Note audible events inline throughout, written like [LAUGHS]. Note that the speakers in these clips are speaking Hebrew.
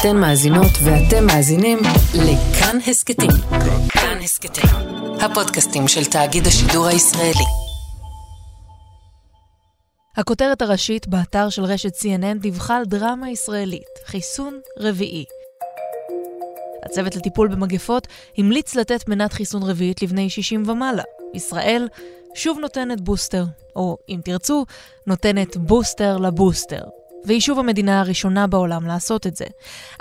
אתן מאזינות ואתם מאזינים לכאן הסכתים. כאן הסכתים, הפודקאסטים של תאגיד השידור הישראלי. הכותרת הראשית באתר של רשת CNN דיווחה על דרמה ישראלית, חיסון רביעי. הצוות לטיפול במגפות המליץ לתת מנת חיסון רביעית לבני 60 ומעלה. ישראל שוב נותנת בוסטר, או אם תרצו, נותנת בוסטר לבוסטר. והיא שוב המדינה הראשונה בעולם לעשות את זה.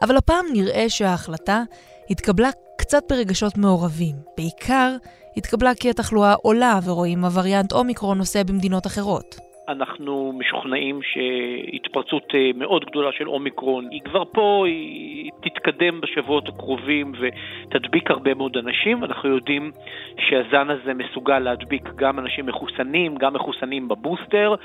אבל הפעם נראה שההחלטה התקבלה קצת ברגשות מעורבים. בעיקר התקבלה כי התחלואה עולה ורואים הווריאנט אומיקרון נוסע במדינות אחרות. אנחנו משוכנעים שהתפרצות אה, מאוד גדולה של אומיקרון היא כבר פה, היא תתקדם בשבועות הקרובים ותדביק הרבה מאוד אנשים. אנחנו יודעים שהזן הזה מסוגל להדביק גם אנשים מחוסנים, גם מחוסנים בבוסטר.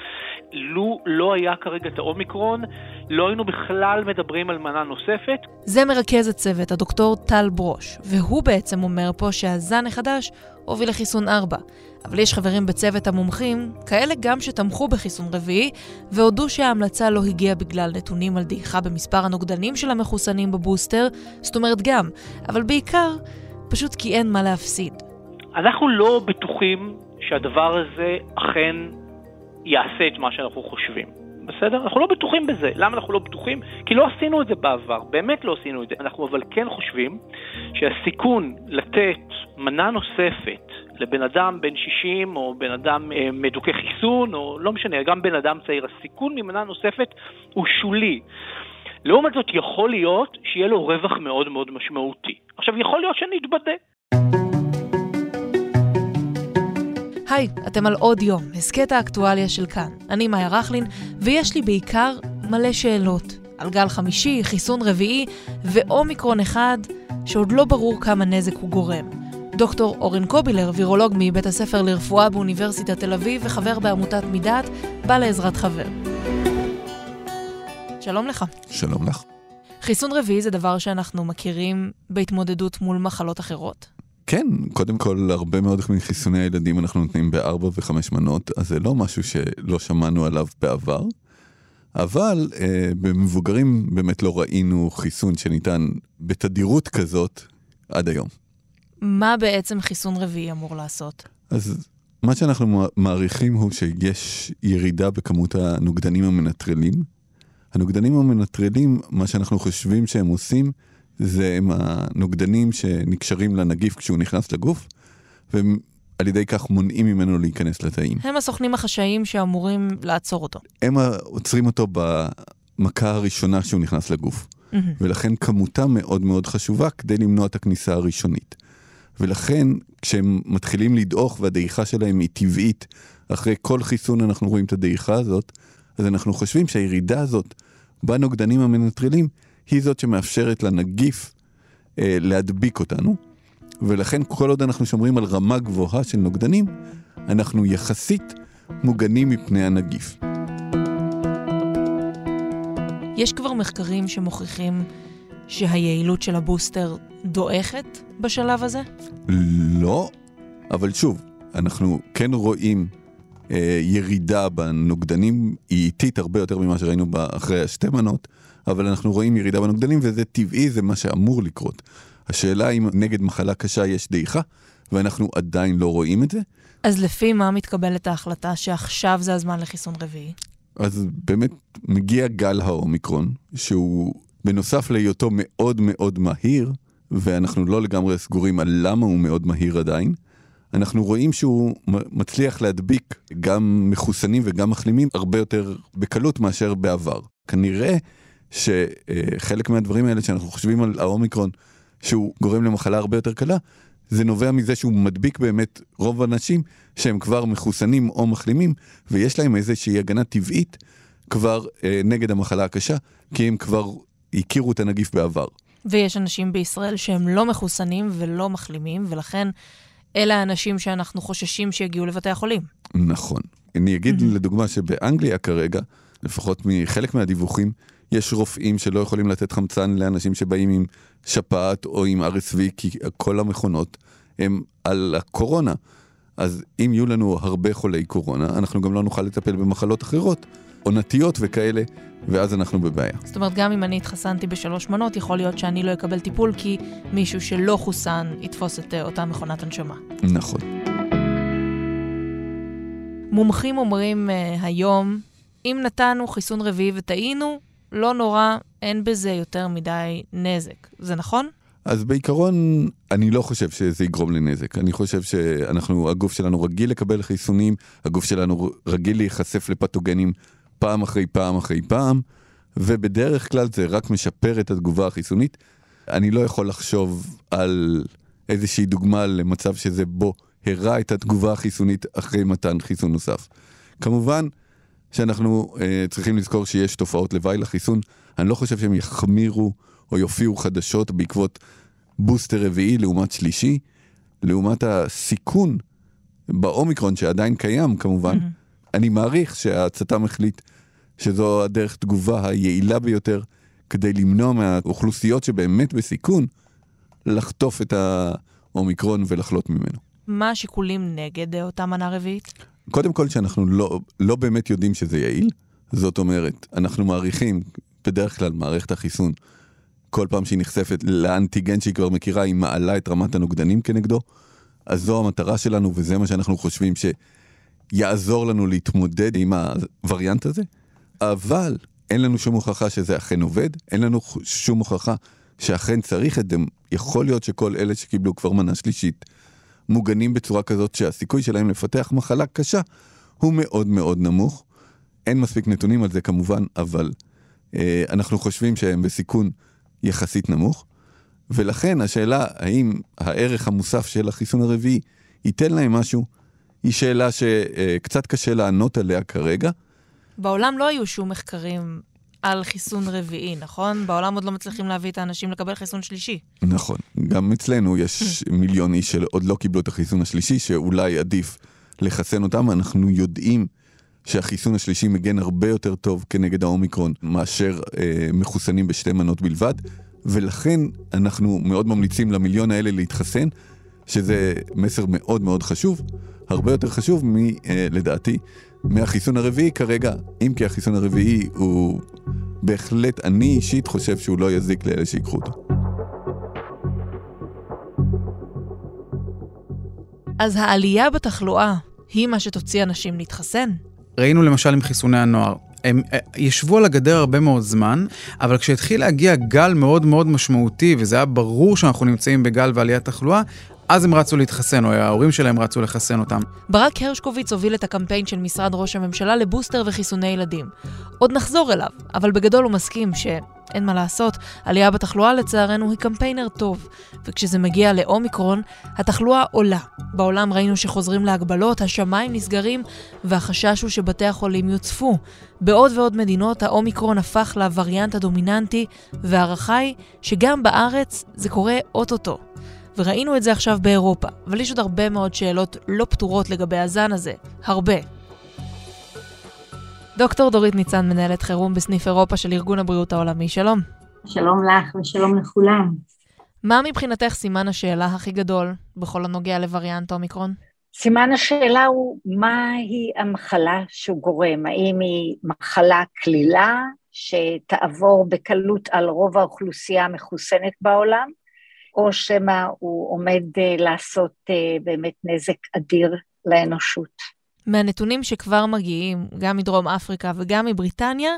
לו לא היה כרגע את האומיקרון, לא היינו בכלל מדברים על מנה נוספת. זה מרכז הצוות, הדוקטור טל ברוש, והוא בעצם אומר פה שהזן החדש הוביל לחיסון 4. אבל יש חברים בצוות המומחים, כאלה גם שתמכו בחיסון רביעי, והודו שההמלצה לא הגיעה בגלל נתונים על דעיכה במספר הנוגדנים של המחוסנים בבוסטר, זאת אומרת גם, אבל בעיקר, פשוט כי אין מה להפסיד. אנחנו לא בטוחים שהדבר הזה אכן יעשה את מה שאנחנו חושבים. בסדר? אנחנו לא בטוחים בזה. למה אנחנו לא בטוחים? כי לא עשינו את זה בעבר, באמת לא עשינו את זה. אנחנו אבל כן חושבים שהסיכון לתת מנה נוספת לבן אדם בן 60 או בן אדם אה, מדוכא חיסון, או לא משנה, גם בן אדם צעיר, הסיכון ממנה נוספת הוא שולי. לעומת זאת, יכול להיות שיהיה לו רווח מאוד מאוד משמעותי. עכשיו, יכול להיות שנתבדה. היי, אתם על עוד יום, הסכת האקטואליה של כאן. אני מאיה רכלין, ויש לי בעיקר מלא שאלות. על גל חמישי, חיסון רביעי ואומיקרון אחד, שעוד לא ברור כמה נזק הוא גורם. דוקטור אורן קובילר, וירולוג מבית הספר לרפואה באוניברסיטת תל אביב וחבר בעמותת מידת, בא לעזרת חבר. שלום לך. שלום לך. חיסון רביעי זה דבר שאנחנו מכירים בהתמודדות מול מחלות אחרות? כן, קודם כל, הרבה מאוד מחיסוני הילדים אנחנו נותנים בארבע וחמש מנות, אז זה לא משהו שלא שמענו עליו בעבר. אבל אה, במבוגרים באמת לא ראינו חיסון שניתן בתדירות כזאת עד היום. מה בעצם חיסון רביעי אמור לעשות? אז מה שאנחנו מעריכים הוא שיש ירידה בכמות הנוגדנים המנטרלים. הנוגדנים המנטרלים, מה שאנחנו חושבים שהם עושים, זה הם הנוגדנים שנקשרים לנגיף כשהוא נכנס לגוף, והם על ידי כך מונעים ממנו להיכנס לתאים. הם הסוכנים החשאיים שאמורים לעצור אותו. הם עוצרים אותו במכה הראשונה שהוא נכנס לגוף. Mm-hmm. ולכן כמותם מאוד מאוד חשובה כדי למנוע את הכניסה הראשונית. ולכן כשהם מתחילים לדעוך והדעיכה שלהם היא טבעית, אחרי כל חיסון אנחנו רואים את הדעיכה הזאת, אז אנחנו חושבים שהירידה הזאת בנוגדנים המנטרלים היא זאת שמאפשרת לנגיף אה, להדביק אותנו, ולכן כל עוד אנחנו שומרים על רמה גבוהה של נוגדנים, אנחנו יחסית מוגנים מפני הנגיף. יש כבר מחקרים שמוכיחים שהיעילות של הבוסטר דועכת בשלב הזה? לא, אבל שוב, אנחנו כן רואים אה, ירידה בנוגדנים, היא איטית הרבה יותר ממה שראינו אחרי השתי מנות, אבל אנחנו רואים ירידה בנוגדנים וזה טבעי, זה מה שאמור לקרות. השאלה אם נגד מחלה קשה יש דעיכה, ואנחנו עדיין לא רואים את זה. אז לפי מה מתקבלת ההחלטה שעכשיו זה הזמן לחיסון רביעי? אז באמת מגיע גל האומיקרון, שהוא בנוסף להיותו מאוד מאוד מהיר, ואנחנו לא לגמרי סגורים על למה הוא מאוד מהיר עדיין, אנחנו רואים שהוא מצליח להדביק גם מחוסנים וגם מחלימים הרבה יותר בקלות מאשר בעבר. כנראה שחלק מהדברים האלה שאנחנו חושבים על האומיקרון, שהוא גורם למחלה הרבה יותר קלה, זה נובע מזה שהוא מדביק באמת רוב האנשים שהם כבר מחוסנים או מחלימים, ויש להם איזושהי הגנה טבעית כבר אה, נגד המחלה הקשה, כי הם כבר הכירו את הנגיף בעבר. ויש אנשים בישראל שהם לא מחוסנים ולא מחלימים, ולכן אלה האנשים שאנחנו חוששים שיגיעו לבתי החולים. נכון. אני אגיד mm-hmm. לדוגמה שבאנגליה כרגע, לפחות מחלק מהדיווחים, יש רופאים שלא יכולים לתת חמצן לאנשים שבאים עם שפעת או עם RSV, כי כל המכונות הם על הקורונה. אז אם יהיו לנו הרבה חולי קורונה, אנחנו גם לא נוכל לטפל במחלות אחרות, עונתיות וכאלה, ואז אנחנו בבעיה. זאת אומרת, גם אם אני התחסנתי בשלוש מנות, יכול להיות שאני לא אקבל טיפול כי מישהו שלא חוסן יתפוס את אה, אותה מכונת הנשמה. נכון. מומחים אומרים uh, היום, אם נתנו חיסון רביעי וטעינו, לא נורא, אין בזה יותר מדי נזק. זה נכון? אז בעיקרון, אני לא חושב שזה יגרום לנזק. אני חושב שאנחנו, הגוף שלנו רגיל לקבל חיסונים, הגוף שלנו רגיל להיחשף לפתוגנים פעם אחרי פעם אחרי פעם, ובדרך כלל זה רק משפר את התגובה החיסונית. אני לא יכול לחשוב על איזושהי דוגמה למצב שזה בו הרע את התגובה החיסונית אחרי מתן חיסון נוסף. כמובן שאנחנו uh, צריכים לזכור שיש תופעות לוואי לחיסון, אני לא חושב שהם יחמירו או יופיעו חדשות בעקבות בוסטר רביעי לעומת שלישי, לעומת הסיכון באומיקרון שעדיין קיים כמובן. Mm-hmm. אני מעריך שהצט"ם החליט שזו הדרך תגובה היעילה ביותר כדי למנוע מהאוכלוסיות שבאמת בסיכון לחטוף את האומיקרון ולחלות ממנו. מה השיקולים נגד אותה מנה רביעית? קודם כל שאנחנו לא, לא באמת יודעים שזה יעיל. זאת אומרת, אנחנו מעריכים, בדרך כלל מערכת החיסון, כל פעם שהיא נחשפת לאנטיגן שהיא כבר מכירה, היא מעלה את רמת הנוגדנים כנגדו. אז זו המטרה שלנו וזה מה שאנחנו חושבים שיעזור לנו להתמודד עם הווריאנט הזה. אבל אין לנו שום הוכחה שזה אכן עובד, אין לנו שום הוכחה שאכן צריך את זה. יכול להיות שכל אלה שקיבלו כבר מנה שלישית מוגנים בצורה כזאת שהסיכוי שלהם לפתח מחלה קשה הוא מאוד מאוד נמוך. אין מספיק נתונים על זה כמובן, אבל אה, אנחנו חושבים שהם בסיכון יחסית נמוך. ולכן השאלה האם הערך המוסף של החיסון הרביעי ייתן להם משהו, היא שאלה שקצת קשה לענות עליה כרגע. בעולם לא היו שום מחקרים על חיסון רביעי, נכון? בעולם עוד לא מצליחים להביא את האנשים לקבל חיסון שלישי. נכון. גם אצלנו יש [LAUGHS] מיליון איש שעוד לא קיבלו את החיסון השלישי, שאולי עדיף לחסן אותם. אנחנו יודעים שהחיסון השלישי מגן הרבה יותר טוב כנגד האומיקרון מאשר אה, מחוסנים בשתי מנות בלבד, ולכן אנחנו מאוד ממליצים למיליון האלה להתחסן, שזה מסר מאוד מאוד חשוב, הרבה יותר חשוב מ, אה, לדעתי, מהחיסון הרביעי כרגע, אם כי החיסון הרביעי הוא בהחלט, אני אישית חושב שהוא לא יזיק לאלה שיקחו אותו. אז העלייה בתחלואה היא מה שתוציא אנשים להתחסן? ראינו למשל עם חיסוני הנוער. הם אה, ישבו על הגדר הרבה מאוד זמן, אבל כשהתחיל להגיע גל מאוד מאוד משמעותי, וזה היה ברור שאנחנו נמצאים בגל ועליית תחלואה, אז הם רצו להתחסן, או ההורים שלהם רצו לחסן אותם. ברק הרשקוביץ הוביל את הקמפיין של משרד ראש הממשלה לבוסטר וחיסוני ילדים. עוד נחזור אליו, אבל בגדול הוא מסכים שאין מה לעשות, עלייה בתחלואה לצערנו היא קמפיינר טוב, וכשזה מגיע לאומיקרון, התחלואה עולה. בעולם ראינו שחוזרים להגבלות, השמיים נסגרים, והחשש הוא שבתי החולים יוצפו. בעוד ועוד מדינות האומיקרון הפך לווריאנט הדומיננטי, וההערכה היא שגם בארץ זה קורה אוטוטו. וראינו את זה עכשיו באירופה, אבל יש עוד הרבה מאוד שאלות לא פתורות לגבי הזן הזה. הרבה. דוקטור דורית ניצן, מנהלת חירום בסניף אירופה של ארגון הבריאות העולמי, שלום. שלום לך ושלום לכולם. מה מבחינתך סימן השאלה הכי גדול בכל הנוגע לווריאנט אומיקרון? סימן השאלה הוא מהי המחלה שהוא גורם, האם היא מחלה קלילה שתעבור בקלות על רוב האוכלוסייה המחוסנת בעולם, או שמא הוא עומד אה, לעשות אה, באמת נזק אדיר לאנושות. מהנתונים שכבר מגיעים, גם מדרום אפריקה וגם מבריטניה,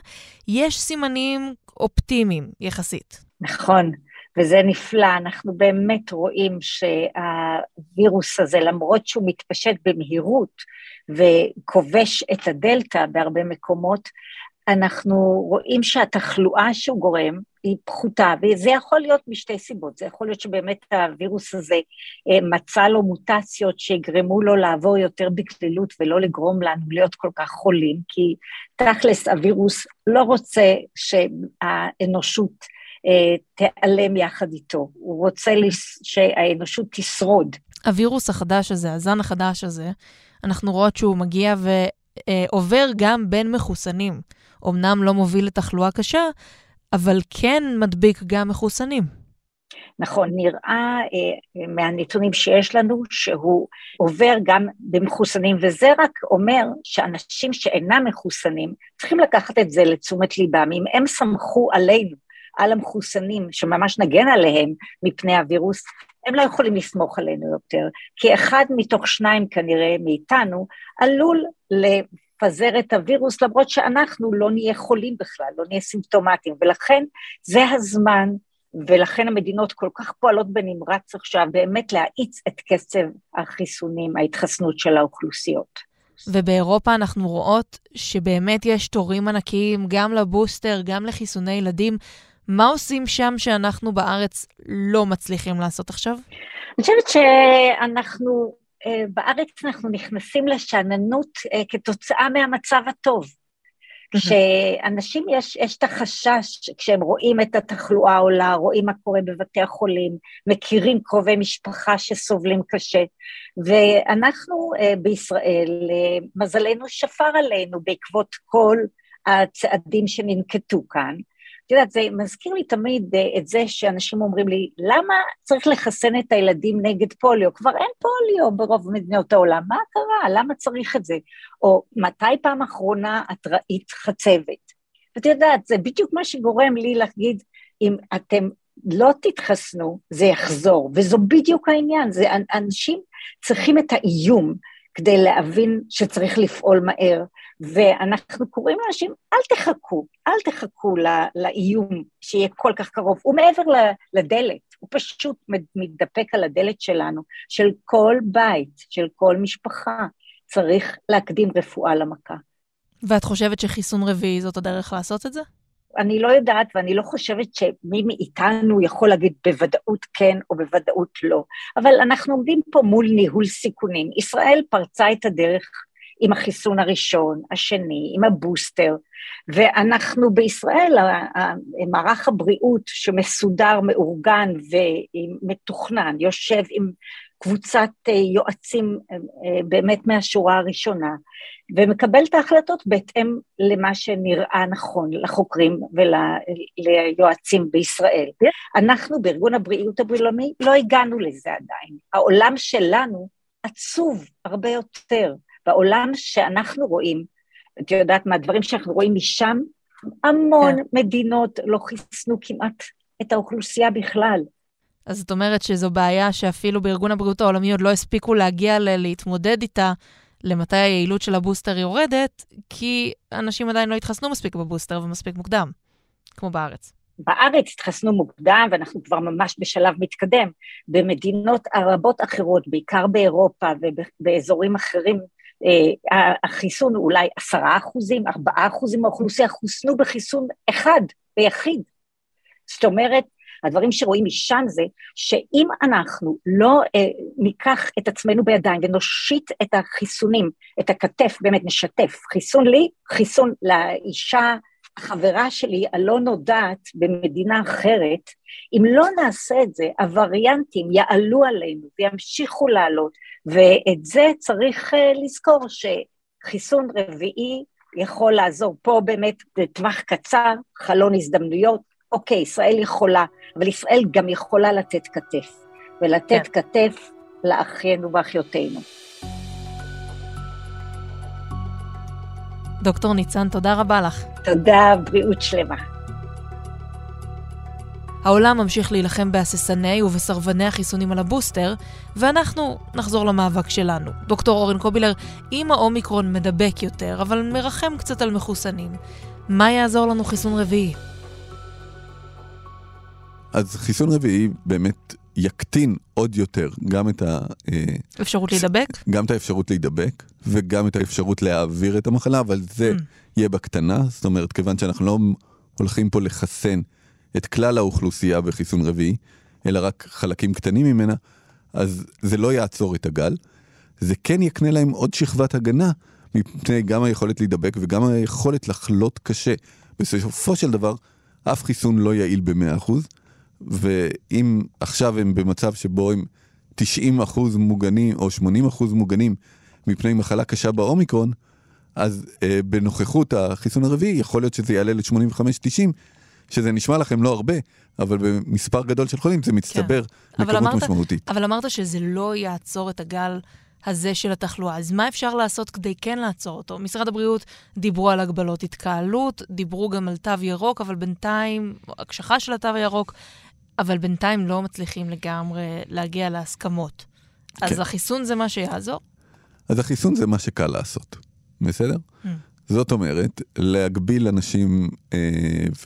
יש סימנים אופטימיים יחסית. נכון, וזה נפלא. אנחנו באמת רואים שהווירוס הזה, למרות שהוא מתפשט במהירות וכובש את הדלתא בהרבה מקומות, אנחנו רואים שהתחלואה שהוא גורם היא פחותה, וזה יכול להיות משתי סיבות, זה יכול להיות שבאמת הווירוס הזה אה, מצא לו מוטציות שיגרמו לו לעבור יותר בקלילות ולא לגרום לנו להיות כל כך חולים, כי תכלס הווירוס לא רוצה שהאנושות אה, תיעלם יחד איתו, הוא רוצה שהאנושות תשרוד. הווירוס החדש הזה, הזן החדש הזה, אנחנו רואות שהוא מגיע ועובר גם בין מחוסנים. אמנם לא מוביל לתחלואה קשה, אבל כן מדביק גם מחוסנים. נכון, נראה אה, מהנתונים שיש לנו שהוא עובר גם במחוסנים, וזה רק אומר שאנשים שאינם מחוסנים צריכים לקחת את זה לתשומת ליבם. אם הם סמכו עלינו, על המחוסנים, שממש נגן עליהם מפני הווירוס, הם לא יכולים לסמוך עלינו יותר, כי אחד מתוך שניים כנראה מאיתנו עלול לפזר את הווירוס, למרות שאנחנו לא נהיה חולים בכלל, לא נהיה סימפטומטיים, ולכן זה הזמן ולכן המדינות כל כך פועלות בנמרץ עכשיו באמת להאיץ את קצב החיסונים, ההתחסנות של האוכלוסיות. ובאירופה אנחנו רואות שבאמת יש תורים ענקיים גם לבוסטר, גם לחיסוני ילדים. מה עושים שם שאנחנו בארץ לא מצליחים לעשות עכשיו? אני חושבת שאנחנו, בארץ אנחנו נכנסים לשאננות אה, כתוצאה מהמצב הטוב. כשאנשים יש, יש את החשש, כשהם רואים את התחלואה עולה, רואים מה קורה בבתי החולים, מכירים קרובי משפחה שסובלים קשה, ואנחנו uh, בישראל, מזלנו שפר עלינו בעקבות כל הצעדים שננקטו כאן, יודעת, זה מזכיר לי תמיד אה, את זה שאנשים אומרים לי, למה צריך לחסן את הילדים נגד פוליו? כבר אין פוליו ברוב מדינות העולם, מה קרה? למה צריך את זה? או מתי פעם אחרונה את ראית חצבת? ואת יודעת, זה בדיוק מה שגורם לי להגיד, אם אתם לא תתחסנו, זה יחזור, וזו בדיוק העניין, זה אנשים צריכים את האיום כדי להבין שצריך לפעול מהר, ואנחנו קוראים לאנשים, אל תחכו, אל תחכו לא, לאיום שיהיה כל כך קרוב, הוא מעבר לדלת, הוא פשוט מתדפק על הדלת שלנו, של כל בית, של כל משפחה, צריך להקדים רפואה למכה. ואת חושבת שחיסון רביעי זאת הדרך לעשות את זה? אני לא יודעת ואני לא חושבת שמי מאיתנו יכול להגיד בוודאות כן או בוודאות לא, אבל אנחנו עומדים פה מול ניהול סיכונים. ישראל פרצה את הדרך עם החיסון הראשון, השני, עם הבוסטר, ואנחנו בישראל, מערך הבריאות שמסודר, מאורגן ומתוכנן, יושב עם קבוצת אה, יועצים אה, אה, באמת מהשורה הראשונה, ומקבל את ההחלטות בהתאם למה שנראה נכון לחוקרים וליועצים בישראל. אנחנו בארגון הבריאות הבינלאומי לא הגענו לזה עדיין. העולם שלנו עצוב הרבה יותר. בעולם שאנחנו רואים, את יודעת מהדברים שאנחנו רואים משם, המון כן. מדינות לא חיסנו כמעט את האוכלוסייה בכלל. אז זאת אומרת שזו בעיה שאפילו בארגון הבריאות העולמי עוד לא הספיקו להגיע ל- להתמודד איתה, למתי היעילות של הבוסטר יורדת, כי אנשים עדיין לא התחסנו מספיק בבוסטר ומספיק מוקדם, כמו בארץ. בארץ התחסנו מוקדם, ואנחנו כבר ממש בשלב מתקדם. במדינות רבות אחרות, בעיקר באירופה ובאזורים אחרים החיסון הוא אולי עשרה אחוזים, ארבעה אחוזים מהאוכלוסייה חוסנו בחיסון אחד ויחיד. זאת אומרת, הדברים שרואים משם זה שאם אנחנו לא אה, ניקח את עצמנו בידיים ונושיט את החיסונים, את הכתף, באמת נשתף, חיסון לי, חיסון לאישה החברה שלי הלא נודעת במדינה אחרת, אם לא נעשה את זה, הווריאנטים יעלו עלינו וימשיכו לעלות, ואת זה צריך אה, לזכור שחיסון רביעי יכול לעזור פה באמת בטווח קצר, חלון הזדמנויות, אוקיי, ישראל יכולה, אבל ישראל גם יכולה לתת כתף, ולתת כן. כתף לאחינו ואחיותינו. דוקטור ניצן, תודה רבה לך. תודה, בריאות שלמה. העולם ממשיך להילחם בהססני ובסרבני החיסונים על הבוסטר, ואנחנו נחזור למאבק שלנו. דוקטור אורן קובילר, אם האומיקרון מדבק יותר, אבל מרחם קצת על מחוסנים, מה יעזור לנו חיסון רביעי? אז חיסון רביעי באמת יקטין עוד יותר גם את ה... אה, אפשרות להידבק? גם את האפשרות להידבק, וגם את האפשרות להעביר את המחלה, אבל זה mm. יהיה בקטנה, זאת אומרת, כיוון שאנחנו לא הולכים פה לחסן את כלל האוכלוסייה בחיסון רביעי, אלא רק חלקים קטנים ממנה, אז זה לא יעצור את הגל. זה כן יקנה להם עוד שכבת הגנה מפני גם היכולת להידבק וגם היכולת לחלות קשה. בסופו של דבר, אף חיסון לא יעיל ב-100%, ואם עכשיו הם במצב שבו הם 90 מוגנים או 80 מוגנים מפני מחלה קשה באומיקרון, אז אה, בנוכחות החיסון הרביעי יכול להיות שזה יעלה ל-85-90, שזה נשמע לכם לא הרבה, אבל במספר גדול של חולים זה מצטבר אבל לכמות אמרת- משמעותית. אבל אמרת שזה לא יעצור את הגל הזה של התחלואה. אז מה אפשר לעשות כדי כן לעצור אותו? משרד הבריאות דיברו על הגבלות התקהלות, דיברו גם על תו ירוק, אבל בינתיים, הקשחה של התו הירוק, אבל בינתיים לא מצליחים לגמרי להגיע להסכמות. אז כן. החיסון זה מה שיעזור? אז החיסון זה מה שקל לעשות, בסדר? Mm. זאת אומרת, להגביל אנשים אה,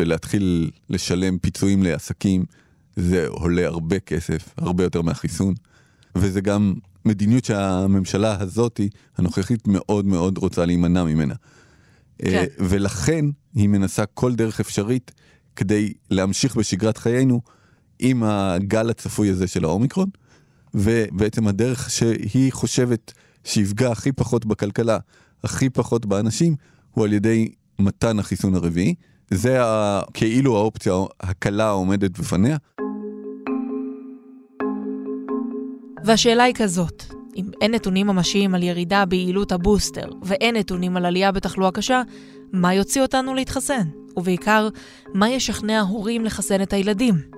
ולהתחיל לשלם פיצויים לעסקים, זה עולה הרבה כסף, הרבה יותר מהחיסון, וזה גם מדיניות שהממשלה הזאתי, הנוכחית, מאוד מאוד רוצה להימנע ממנה. אה, כן. ולכן היא מנסה כל דרך אפשרית כדי להמשיך בשגרת חיינו עם הגל הצפוי הזה של האומיקרון, ובעצם הדרך שהיא חושבת שיפגע הכי פחות בכלכלה, הכי פחות באנשים, הוא על ידי מתן החיסון הרביעי. זה ה- כאילו האופציה הקלה העומדת בפניה. והשאלה היא כזאת, אם אין נתונים ממשיים על ירידה ביעילות הבוסטר ואין נתונים על עלייה בתחלואה קשה, מה יוציא אותנו להתחסן? ובעיקר, מה ישכנע הורים לחסן את הילדים?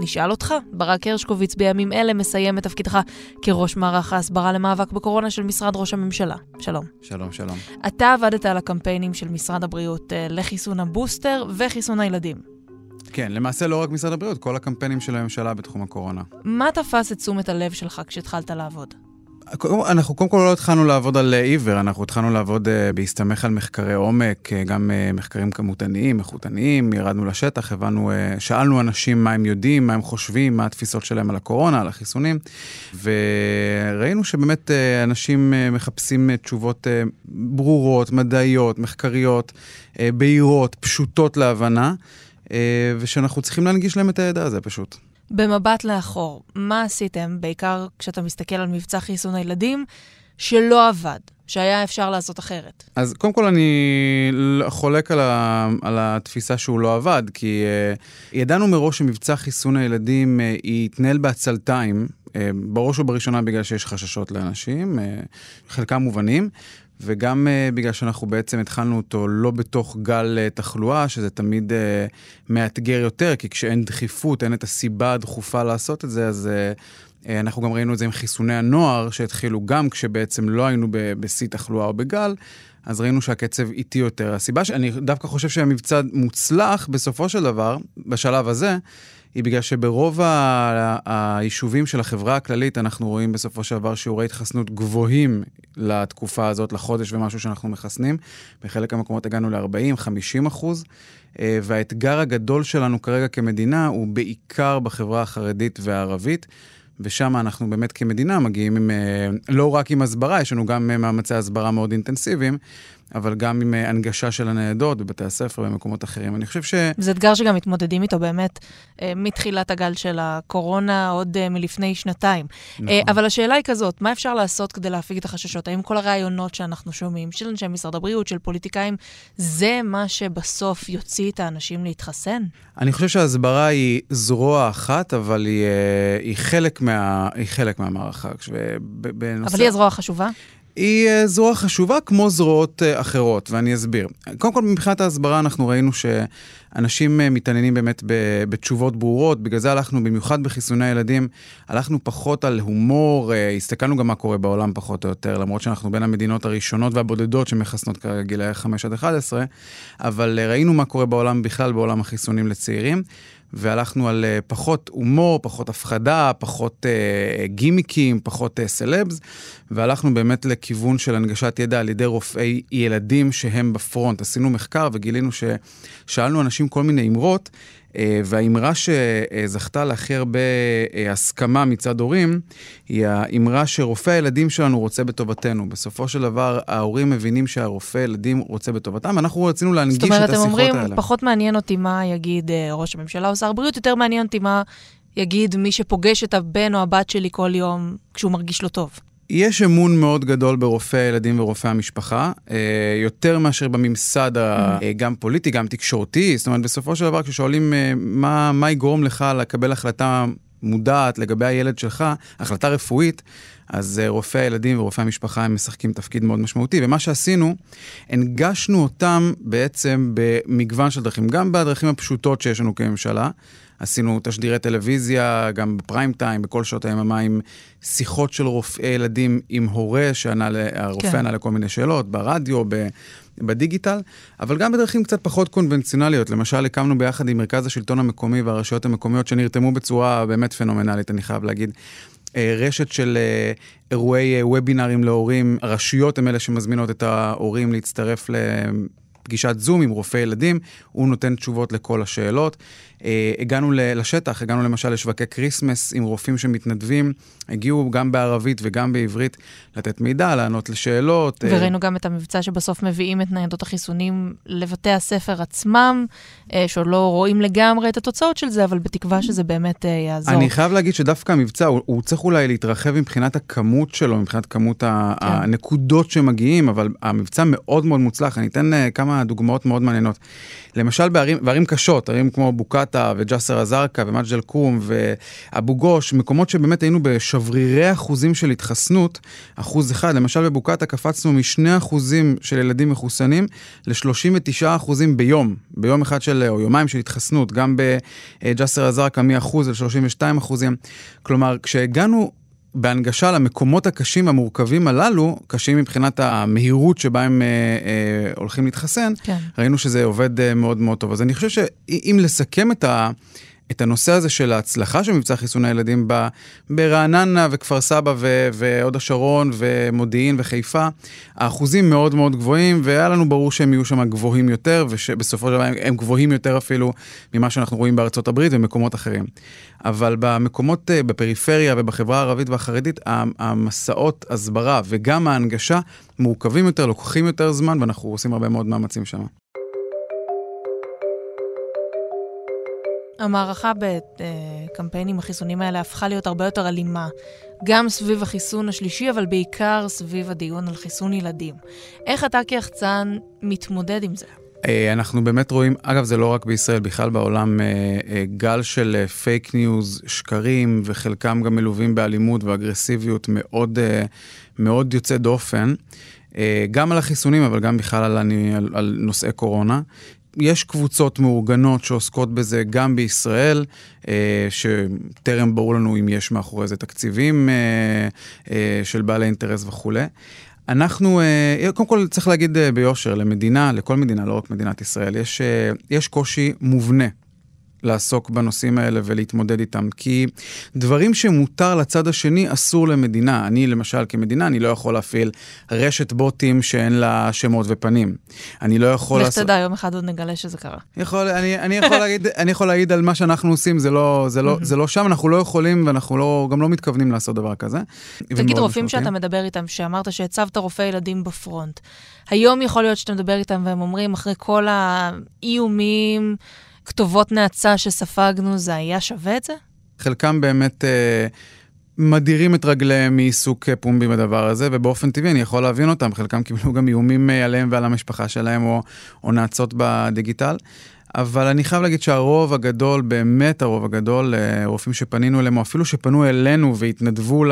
נשאל אותך, ברק הרשקוביץ בימים אלה מסיים את תפקידך כראש מערך ההסברה למאבק בקורונה של משרד ראש הממשלה. שלום. שלום, שלום. אתה עבדת על הקמפיינים של משרד הבריאות אה, לחיסון הבוסטר וחיסון הילדים. כן, למעשה לא רק משרד הבריאות, כל הקמפיינים של הממשלה בתחום הקורונה. מה תפס את תשומת הלב שלך כשהתחלת לעבוד? אנחנו קודם כל לא התחלנו לעבוד על אה, עיוור, אנחנו התחלנו לעבוד אה, בהסתמך על מחקרי עומק, אה, גם אה, מחקרים כמותניים, איכותניים, ירדנו לשטח, הבנו, אה, שאלנו אנשים מה הם יודעים, מה הם חושבים, מה התפיסות שלהם על הקורונה, על החיסונים, וראינו שבאמת אה, אנשים אה, מחפשים אה, תשובות אה, ברורות, מדעיות, מחקריות, אה, בהירות, פשוטות להבנה, ושאנחנו צריכים להנגיש להם את הידע הזה פשוט. במבט לאחור, מה עשיתם, בעיקר כשאתה מסתכל על מבצע חיסון הילדים, שלא עבד, שהיה אפשר לעשות אחרת? אז קודם כל אני חולק על, ה, על התפיסה שהוא לא עבד, כי uh, ידענו מראש שמבצע חיסון הילדים uh, יתנהל בעצלתיים, uh, בראש ובראשונה בגלל שיש חששות לאנשים, חלקם מובנים. וגם uh, בגלל שאנחנו בעצם התחלנו אותו לא בתוך גל uh, תחלואה, שזה תמיד uh, מאתגר יותר, כי כשאין דחיפות, אין את הסיבה הדחופה לעשות את זה, אז uh, uh, אנחנו גם ראינו את זה עם חיסוני הנוער, שהתחילו גם כשבעצם לא היינו בשיא תחלואה או בגל, אז ראינו שהקצב איטי יותר. הסיבה שאני דווקא חושב שהמבצע מוצלח בסופו של דבר, בשלב הזה, היא בגלל שברוב ה- היישובים של החברה הכללית אנחנו רואים בסופו של דבר שיעורי התחסנות גבוהים לתקופה הזאת, לחודש ומשהו שאנחנו מחסנים. בחלק מהמקומות הגענו ל-40-50 אחוז, אה, והאתגר הגדול שלנו כרגע כמדינה הוא בעיקר בחברה החרדית והערבית. ושם אנחנו באמת כמדינה מגיעים עם, אה, לא רק עם הסברה, יש לנו גם אה, מאמצי הסברה מאוד אינטנסיביים, אבל גם עם אה, הנגשה של הניידות בבתי הספר ובמקומות אחרים. אני חושב ש... זה אתגר שגם מתמודדים איתו באמת אה, מתחילת הגל של הקורונה, עוד אה, מלפני שנתיים. נכון. אבל השאלה היא כזאת, מה אפשר לעשות כדי להפיג את החששות? האם כל הרעיונות שאנחנו שומעים, של אנשי משרד הבריאות, של פוליטיקאים, זה מה שבסוף יוציא את האנשים להתחסן? אני חושב שההסברה היא זרוע אחת, אבל היא, היא, חלק, מה, היא חלק מהמערכה. בנושא... אבל היא הזרוע החשובה? היא אה, זרוע חשובה כמו זרועות אה, אחרות, ואני אסביר. קודם כל, מבחינת ההסברה אנחנו ראינו שאנשים אה, מתעניינים באמת בתשובות ברורות, בגלל זה הלכנו, במיוחד בחיסוני הילדים, הלכנו פחות על הומור, אה, הסתכלנו גם מה קורה בעולם פחות או יותר, למרות שאנחנו בין המדינות הראשונות והבודדות שמחסנות כרגע גילאי 5 עד 11, אבל אה, ראינו מה קורה בעולם בכלל, בעולם החיסונים לצעירים. והלכנו על פחות הומור, פחות הפחדה, פחות אה, גימיקים, פחות אה, סלבס, והלכנו באמת לכיוון של הנגשת ידע על ידי רופאי ילדים שהם בפרונט. עשינו מחקר וגילינו ששאלנו אנשים כל מיני אמרות, אה, והאמרה שזכתה להכי הרבה אה, הסכמה מצד הורים, היא האמרה שרופא הילדים שלנו רוצה בטובתנו. בסופו של דבר, ההורים מבינים שהרופא ילדים רוצה בטובתם, אנחנו רצינו להנגיש זאת את אומרת, השיחות הם האלה. אומרים, פחות מעניין אותי מה יגיד אה, ראש הממשלה או שר הבריאות, יותר מעניין אותי מה יגיד מי שפוגש את הבן או הבת שלי כל יום כשהוא מרגיש לא טוב. יש אמון מאוד גדול ברופאי הילדים ורופאי המשפחה, אה, יותר מאשר בממסד ה- אה, גם פוליטי, גם תקשורתי. זאת אומרת, בסופו של דבר, כששואלים אה, מה, מה יגרום לך לקבל החלטה מודעת לגבי הילד שלך, החלטה רפואית, אז אה, רופאי הילדים ורופאי המשפחה הם משחקים תפקיד מאוד משמעותי. ומה שעשינו, הנגשנו אותם בעצם במגוון של דרכים, גם בדרכים הפשוטות שיש לנו כממשלה. עשינו תשדירי טלוויזיה, גם בפריים טיים, בכל שעות היממה, עם שיחות של רופאי ילדים עם הורה, שהרופא כן. ענה לכל מיני שאלות, ברדיו, בדיגיטל, אבל גם בדרכים קצת פחות קונבנציונליות. למשל, הקמנו ביחד עם מרכז השלטון המקומי והרשויות המקומיות, שנרתמו בצורה באמת פנומנלית, אני חייב להגיד. אה, רשת של אה, אירועי וובינרים להורים, הרשויות הן אלה שמזמינות את ההורים להצטרף לפגישת זום עם רופא ילדים, הוא נותן תשובות לכל השאלות. אה, הגענו לשטח, הגענו למשל לשווקי כריסמס עם רופאים שמתנדבים, הגיעו גם בערבית וגם בעברית לתת מידע, לענות לשאלות. אה. וראינו גם את המבצע שבסוף מביאים את ניידות החיסונים לבתי הספר עצמם, אה, שעוד לא רואים לגמרי את התוצאות של זה, אבל בתקווה שזה באמת יעזור. אני חייב להגיד שדווקא המבצע, הוא, הוא צריך אולי להתרחב מבחינת הכמות שלו, מבחינת כמות כן. הנקודות שמגיעים, אבל המבצע מאוד מאוד מוצלח. אני אתן כמה דוגמאות מאוד מעניינות. למשל בערים, בערים קשות, ערים כמו בוקטה וג'סר א-זרקא ומג'ד אל-כרום ואבו גוש, מקומות שבאמת היינו בשברירי אחוזים של התחסנות, אחוז אחד, למשל בבוקטה קפצנו מ-2 אחוזים של ילדים מחוסנים ל-39 אחוזים ביום, ביום אחד של, או יומיים של התחסנות, גם בג'סר א-זרקא מ-1% ל-32 אחוזים. כלומר, כשהגענו בהנגשה למקומות הקשים המורכבים הללו, קשים מבחינת המהירות שבה הם אה, אה, הולכים להתחסן, כן. ראינו שזה עובד אה, מאוד מאוד טוב. אז אני חושב שאם לסכם את ה... את הנושא הזה של ההצלחה של מבצע חיסון הילדים ב, ברעננה וכפר סבא והוד השרון ומודיעין וחיפה, האחוזים מאוד מאוד גבוהים, והיה לנו ברור שהם יהיו שם גבוהים יותר, ושבסופו של דבר הם גבוהים יותר אפילו ממה שאנחנו רואים בארצות הברית ומקומות אחרים. אבל במקומות, אה, בפריפריה ובחברה הערבית והחרדית, המסעות הסברה וגם ההנגשה מורכבים יותר, לוקחים יותר זמן, ואנחנו עושים הרבה מאוד מאמצים שם. המערכה בקמפיינים החיסונים האלה הפכה להיות הרבה יותר אלימה, גם סביב החיסון השלישי, אבל בעיקר סביב הדיון על חיסון ילדים. איך אתה כיחצן מתמודד עם זה? אה, אנחנו באמת רואים, אגב זה לא רק בישראל, בכלל בעולם, אה, אה, גל של fake news, שקרים, וחלקם גם מלווים באלימות ואגרסיביות מאוד, מאוד יוצא דופן. גם על החיסונים, אבל גם בכלל על, על, על נושאי קורונה. יש קבוצות מאורגנות שעוסקות בזה גם בישראל, אה, שטרם ברור לנו אם יש מאחורי זה תקציבים אה, אה, של בעלי אינטרס וכולי. אנחנו, קודם כל צריך להגיד ביושר, למדינה, לכל מדינה, לא רק מדינת ישראל, יש, יש קושי מובנה לעסוק בנושאים האלה ולהתמודד איתם. כי דברים שמותר לצד השני, אסור למדינה. אני, למשל, כמדינה, אני לא יכול להפעיל רשת בוטים שאין לה שמות ופנים. אני לא יכול... לך לעשות... תדע, יום אחד עוד נגלה שזה קרה. יכול, אני, אני, יכול להגיד, [LAUGHS] אני יכול להגיד על מה שאנחנו עושים, זה לא, זה לא, זה לא שם, אנחנו לא יכולים ואנחנו לא, גם לא מתכוונים לעשות דבר כזה. תגיד, רופאים שאתה מדבר איתם, שאמרת שהצבת רופאי ילדים בפרונט. היום יכול להיות שאתה מדבר איתם והם אומרים, אחרי כל האיומים... כתובות נאצה שספגנו, זה היה שווה את זה? חלקם באמת אה, מדירים את רגליהם מעיסוק פומבי בדבר הזה, ובאופן טבעי אני יכול להבין אותם, חלקם קיבלו גם איומים אה, עליהם ועל המשפחה שלהם, או, או נאצות בדיגיטל. אבל אני חייב להגיד שהרוב הגדול, באמת הרוב הגדול, אה, רופאים שפנינו אליהם, או אפילו שפנו אלינו והתנדבו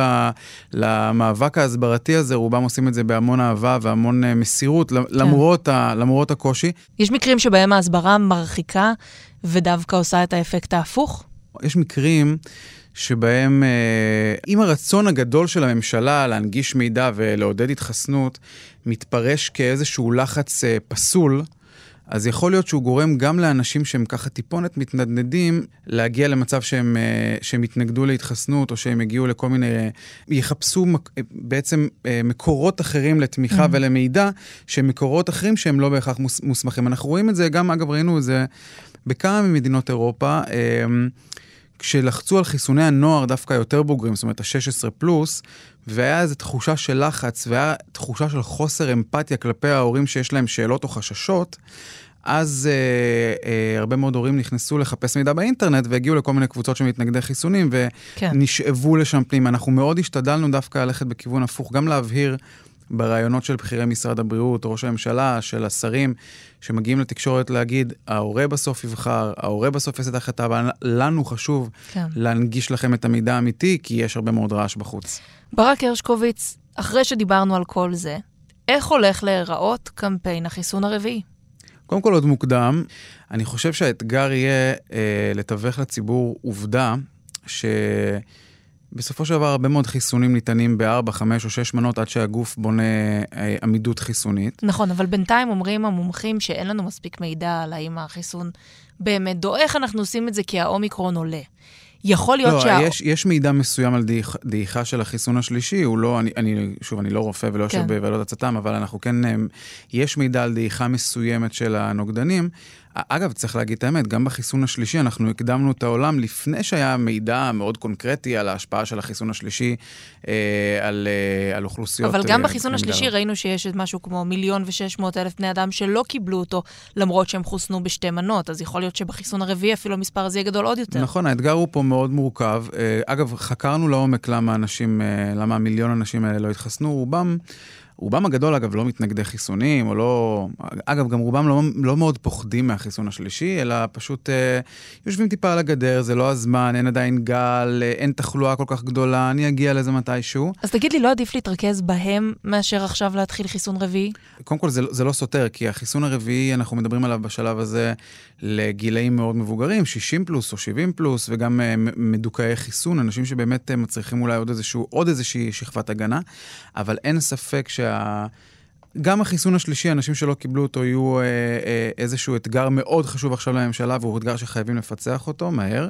למאבק ההסברתי הזה, רובם עושים את זה בהמון אהבה והמון אה, מסירות, כן. למרות, ה, למרות הקושי. יש מקרים שבהם ההסברה מרחיקה ודווקא עושה את האפקט ההפוך? יש מקרים שבהם, אם אה, הרצון הגדול של הממשלה להנגיש מידע ולעודד התחסנות מתפרש כאיזשהו לחץ פסול, אז יכול להיות שהוא גורם גם לאנשים שהם ככה טיפונת מתנדנדים, להגיע למצב שהם, אה, שהם יתנגדו להתחסנות, או שהם יגיעו לכל מיני, אה, יחפשו בעצם אה, מקורות אחרים לתמיכה mm-hmm. ולמידע, שהם מקורות אחרים שהם לא בהכרח מוסמכים. אנחנו רואים את זה, גם אגב ראינו את זה בכמה ממדינות אירופה. כשלחצו על חיסוני הנוער דווקא יותר בוגרים, זאת אומרת ה-16 פלוס, והיה איזו תחושה של לחץ, והיה תחושה של חוסר אמפתיה כלפי ההורים שיש להם שאלות או חששות, אז אה, אה, הרבה מאוד הורים נכנסו לחפש מידע באינטרנט והגיעו לכל מיני קבוצות של מתנגדי חיסונים כן. ונשאבו כן. לשם פנימה. אנחנו מאוד השתדלנו דווקא ללכת בכיוון הפוך, גם להבהיר בראיונות של בכירי משרד הבריאות, ראש הממשלה, של השרים, שמגיעים לתקשורת להגיד, ההורה בסוף יבחר, ההורה בסוף יעשה את ההחלטה, אבל לנו חשוב כן. להנגיש לכם את המידע האמיתי, כי יש הרבה מאוד רעש בחוץ. ברק הרשקוביץ, אחרי שדיברנו על כל זה, איך הולך להיראות קמפיין החיסון הרביעי? קודם כל עוד מוקדם, אני חושב שהאתגר יהיה אה, לתווך לציבור עובדה שבסופו של דבר הרבה מאוד חיסונים ניתנים בארבע, חמש או שש מנות עד שהגוף בונה אה, עמידות חיסונית. נכון, אבל בינתיים אומרים המומחים שאין לנו מספיק מידע על האם החיסון באמת דו. איך אנחנו עושים את זה כי האומיקרון עולה? יכול להיות לא, שה... יש, יש מידע מסוים על דעיכ, דעיכה של החיסון השלישי, הוא לא, אני, אני, שוב, אני לא רופא ולא יושב כן. בוועדות הצט"ם, אבל אנחנו כן, הם, יש מידע על דעיכה מסוימת של הנוגדנים. אגב, צריך להגיד את האמת, גם בחיסון השלישי אנחנו הקדמנו את העולם לפני שהיה מידע מאוד קונקרטי על ההשפעה של החיסון השלישי אה, על, אה, על אוכלוסיות. אבל גם אה, בחיסון השלישי רבה. ראינו שיש משהו כמו מיליון ושש מאות אלף בני אדם שלא קיבלו אותו, למרות שהם חוסנו בשתי מנות, אז יכול להיות שבחיסון הרביעי אפילו המספר הזה יהיה גדול עוד יותר. נכון, האתגר הוא פה מאוד מורכב. אה, אגב, חקרנו לעומק למה אנשים, אה, למה המיליון אנשים האלה לא התחסנו. רובם, רובם הגדול, אגב, לא מתנגדי חיסונים, או לא... אגב, גם רובם לא, לא מאוד פוחדים מהחיסון השלישי, אלא פשוט אה, יושבים טיפה על הגדר, זה לא הזמן, אין עדיין גל, אה, אין תחלואה כל כך גדולה, אני אגיע לזה מתישהו. אז תגיד לי, לא עדיף להתרכז בהם מאשר עכשיו להתחיל חיסון רביעי? קודם כל, זה, זה לא סותר, כי החיסון הרביעי, אנחנו מדברים עליו בשלב הזה לגילאים מאוד מבוגרים, 60 פלוס או 70 פלוס, וגם אה, מדוכאי חיסון, אנשים שבאמת אה, מצריכים אולי עוד, איזשהו, עוד איזושהי שכבת הגנה, אבל אין ספק שה... גם החיסון השלישי, אנשים שלא קיבלו אותו, יהיו אה, אה, איזשהו אתגר מאוד חשוב עכשיו לממשלה, והוא אתגר שחייבים לפצח אותו מהר.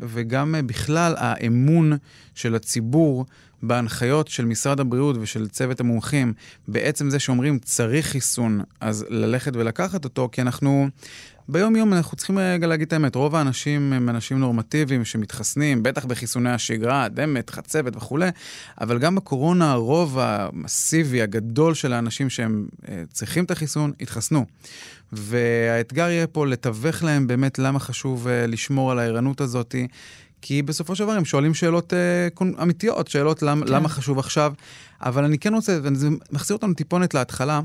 וגם אה, בכלל האמון של הציבור בהנחיות של משרד הבריאות ושל צוות המומחים, בעצם זה שאומרים צריך חיסון, אז ללכת ולקחת אותו, כי אנחנו... ביום-יום אנחנו צריכים רגע להגיד את האמת, רוב האנשים הם אנשים נורמטיביים שמתחסנים, בטח בחיסוני השגרה, דמת, חצבת וכולי, אבל גם בקורונה הרוב המסיבי, הגדול של האנשים שהם אה, צריכים את החיסון, התחסנו. והאתגר יהיה פה לתווך להם באמת למה חשוב אה, לשמור על הערנות הזאת. כי בסופו של דבר הם שואלים שאלות אה, קונ- אמיתיות, שאלות למ, כן. למה חשוב עכשיו. אבל אני כן רוצה, וזה מחזיר אותנו טיפונת להתחלה,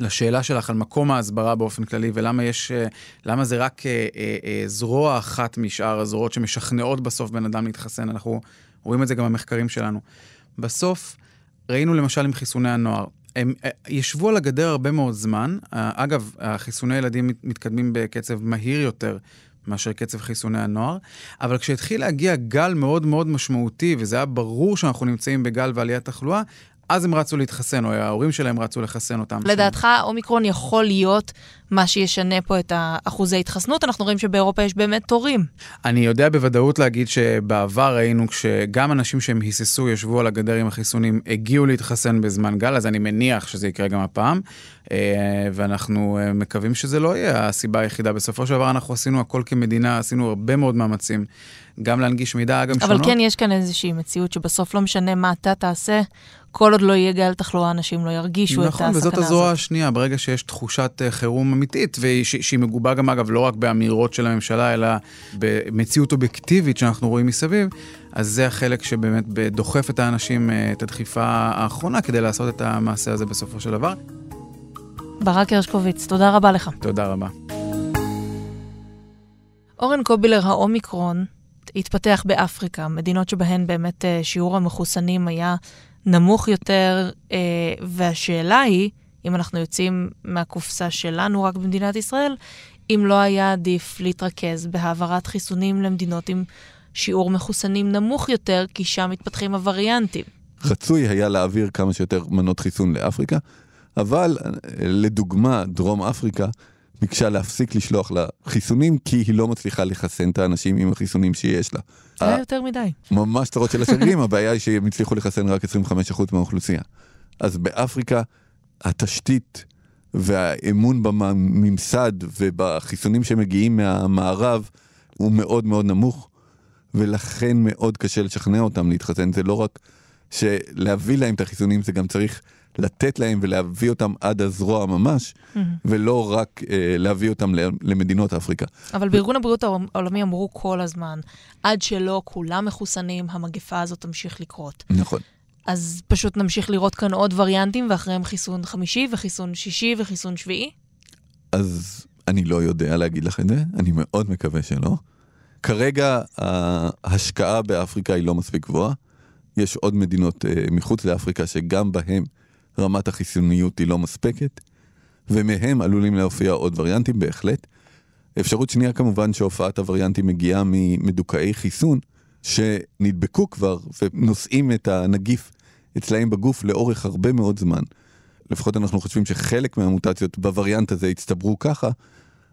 לשאלה שלך על מקום ההסברה באופן כללי, ולמה יש, אה, למה זה רק אה, אה, אה, זרוע אחת משאר הזרועות שמשכנעות בסוף בן אדם להתחסן. אנחנו רואים את זה גם במחקרים שלנו. בסוף, ראינו למשל עם חיסוני הנוער. הם אה, ישבו על הגדר הרבה מאוד זמן. אגב, החיסוני ילדים מת- מתקדמים בקצב מהיר יותר מאשר קצב חיסוני הנוער, אבל כשהתחיל להגיע גל מאוד מאוד משמעותי, וזה היה ברור שאנחנו נמצאים בגל ועליית תחלואה, אז הם רצו להתחסן, או ההורים שלהם רצו לחסן אותם. לדעתך, אומיקרון יכול להיות מה שישנה פה את אחוזי ההתחסנות? אנחנו רואים שבאירופה יש באמת תורים. אני יודע בוודאות להגיד שבעבר ראינו כשגם אנשים שהם היססו, ישבו על הגדר עם החיסונים, הגיעו להתחסן בזמן גל, אז אני מניח שזה יקרה גם הפעם, אה, ואנחנו אה, מקווים שזה לא יהיה הסיבה היחידה. בסופו של דבר אנחנו עשינו הכל כמדינה, עשינו הרבה מאוד מאמצים, גם להנגיש מידע, גם אבל שונות. כן יש כאן איזושהי מציאות שבסוף לא משנה מה אתה תעשה, כל עוד לא יהיה גל תחלואה, אנשים לא ירגישו את הסכנה נכון, הזאת. וזאת הזרוע השנייה, ברגע שיש תחושת אה, חירום אמיתית, והיא- ש- שהיא מגובה גם, אגב, לא רק באמירות של הממשלה, אלא במציאות אובייקטיבית שאנחנו רואים מסביב, אז זה החלק שבאמת דוחף את האנשים, אה, את הדחיפה האחרונה, כדי לעשות את המעשה הזה בסופו של דבר. ברק הרשקוביץ, תודה רבה לך. תודה רבה. אורן קובילר, האומיקרון התפתח באפריקה, מדינות שבהן באמת אה, שיעור המחוסנים היה נמוך יותר, אה, והשאלה היא, אם אנחנו יוצאים מהקופסה שלנו רק במדינת ישראל, אם לא היה עדיף להתרכז בהעברת חיסונים למדינות עם שיעור מחוסנים נמוך יותר, כי שם מתפתחים הווריאנטים. רצוי היה להעביר כמה שיותר מנות חיסון לאפריקה, אבל אה, לדוגמה, דרום אפריקה ביקשה להפסיק לשלוח לה חיסונים, כי היא לא מצליחה לחסן את האנשים עם החיסונים שיש לה. זה היה יותר מדי. ממש צרות של השגרירים, [LAUGHS] הבעיה היא שהם הצליחו לחסן רק 25% מהאוכלוסייה. אז באפריקה התשתית והאמון בממסד ובחיסונים שמגיעים מהמערב הוא מאוד מאוד נמוך, ולכן מאוד קשה לשכנע אותם להתחסן. זה לא רק שלהביא להם את החיסונים, זה גם צריך לתת להם ולהביא אותם עד הזרוע ממש, ולא רק אה, להביא אותם למדינות אפריקה. אבל בארגון הבריאות העולמי אמרו כל הזמן, עד שלא כולם מחוסנים, המגפה הזאת תמשיך לקרות. נכון. אז פשוט נמשיך לראות כאן עוד וריאנטים, ואחריהם חיסון חמישי וחיסון שישי וחיסון שביעי? אז אני לא יודע להגיד לך את זה, אני מאוד מקווה שלא. כרגע ההשקעה באפריקה היא לא מספיק גבוהה. יש עוד מדינות uh, מחוץ לאפריקה שגם בהן רמת החיסוניות היא לא מספקת, ומהם עלולים להופיע עוד וריאנטים בהחלט. אפשרות שנייה כמובן שהופעת הווריאנטים מגיעה ממדוכאי חיסון שנדבקו כבר ונושאים את הנגיף אצלהם בגוף לאורך הרבה מאוד זמן. לפחות אנחנו חושבים שחלק מהמוטציות בווריאנט הזה הצטברו ככה,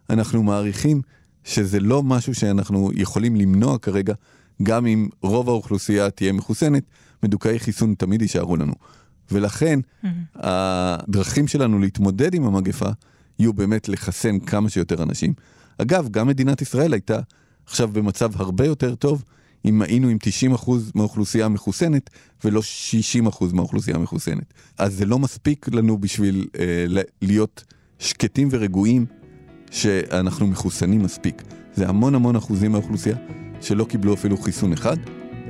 אנחנו מעריכים שזה לא משהו שאנחנו יכולים למנוע כרגע, גם אם רוב האוכלוסייה תהיה מחוסנת, מדוכאי חיסון תמיד יישארו לנו. ולכן mm-hmm. הדרכים שלנו להתמודד עם המגפה יהיו באמת לחסן כמה שיותר אנשים. אגב, גם מדינת ישראל הייתה עכשיו במצב הרבה יותר טוב אם היינו עם 90% מהאוכלוסייה מחוסנת ולא 60% מהאוכלוסייה מחוסנת. אז זה לא מספיק לנו בשביל אה, להיות שקטים ורגועים שאנחנו מחוסנים מספיק. זה המון המון אחוזים מהאוכלוסייה שלא קיבלו אפילו חיסון אחד,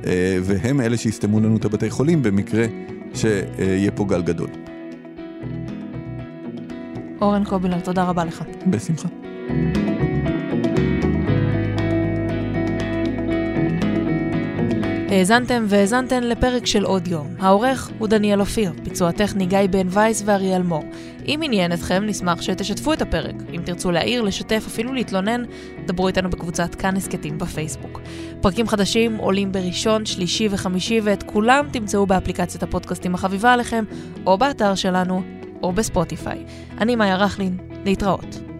אה, והם אלה שיסתמו לנו את הבתי חולים במקרה שיהיה פה גל גדול. אורן קובילר, תודה רבה לך. בשמחה. האזנתם והאזנתן לפרק של עוד יום. העורך הוא דניאל אופיר, ביצוע טכני גיא בן וייס ואריאל מור. אם עניין אתכם, נשמח שתשתפו את הפרק. אם תרצו להעיר, לשתף, אפילו להתלונן, דברו איתנו בקבוצת כאן הסכתים בפייסבוק. פרקים חדשים עולים בראשון, שלישי וחמישי, ואת כולם תמצאו באפליקציית הפודקאסטים החביבה עליכם, או באתר שלנו, או בספוטיפיי. אני מאיה רכלין, להתראות.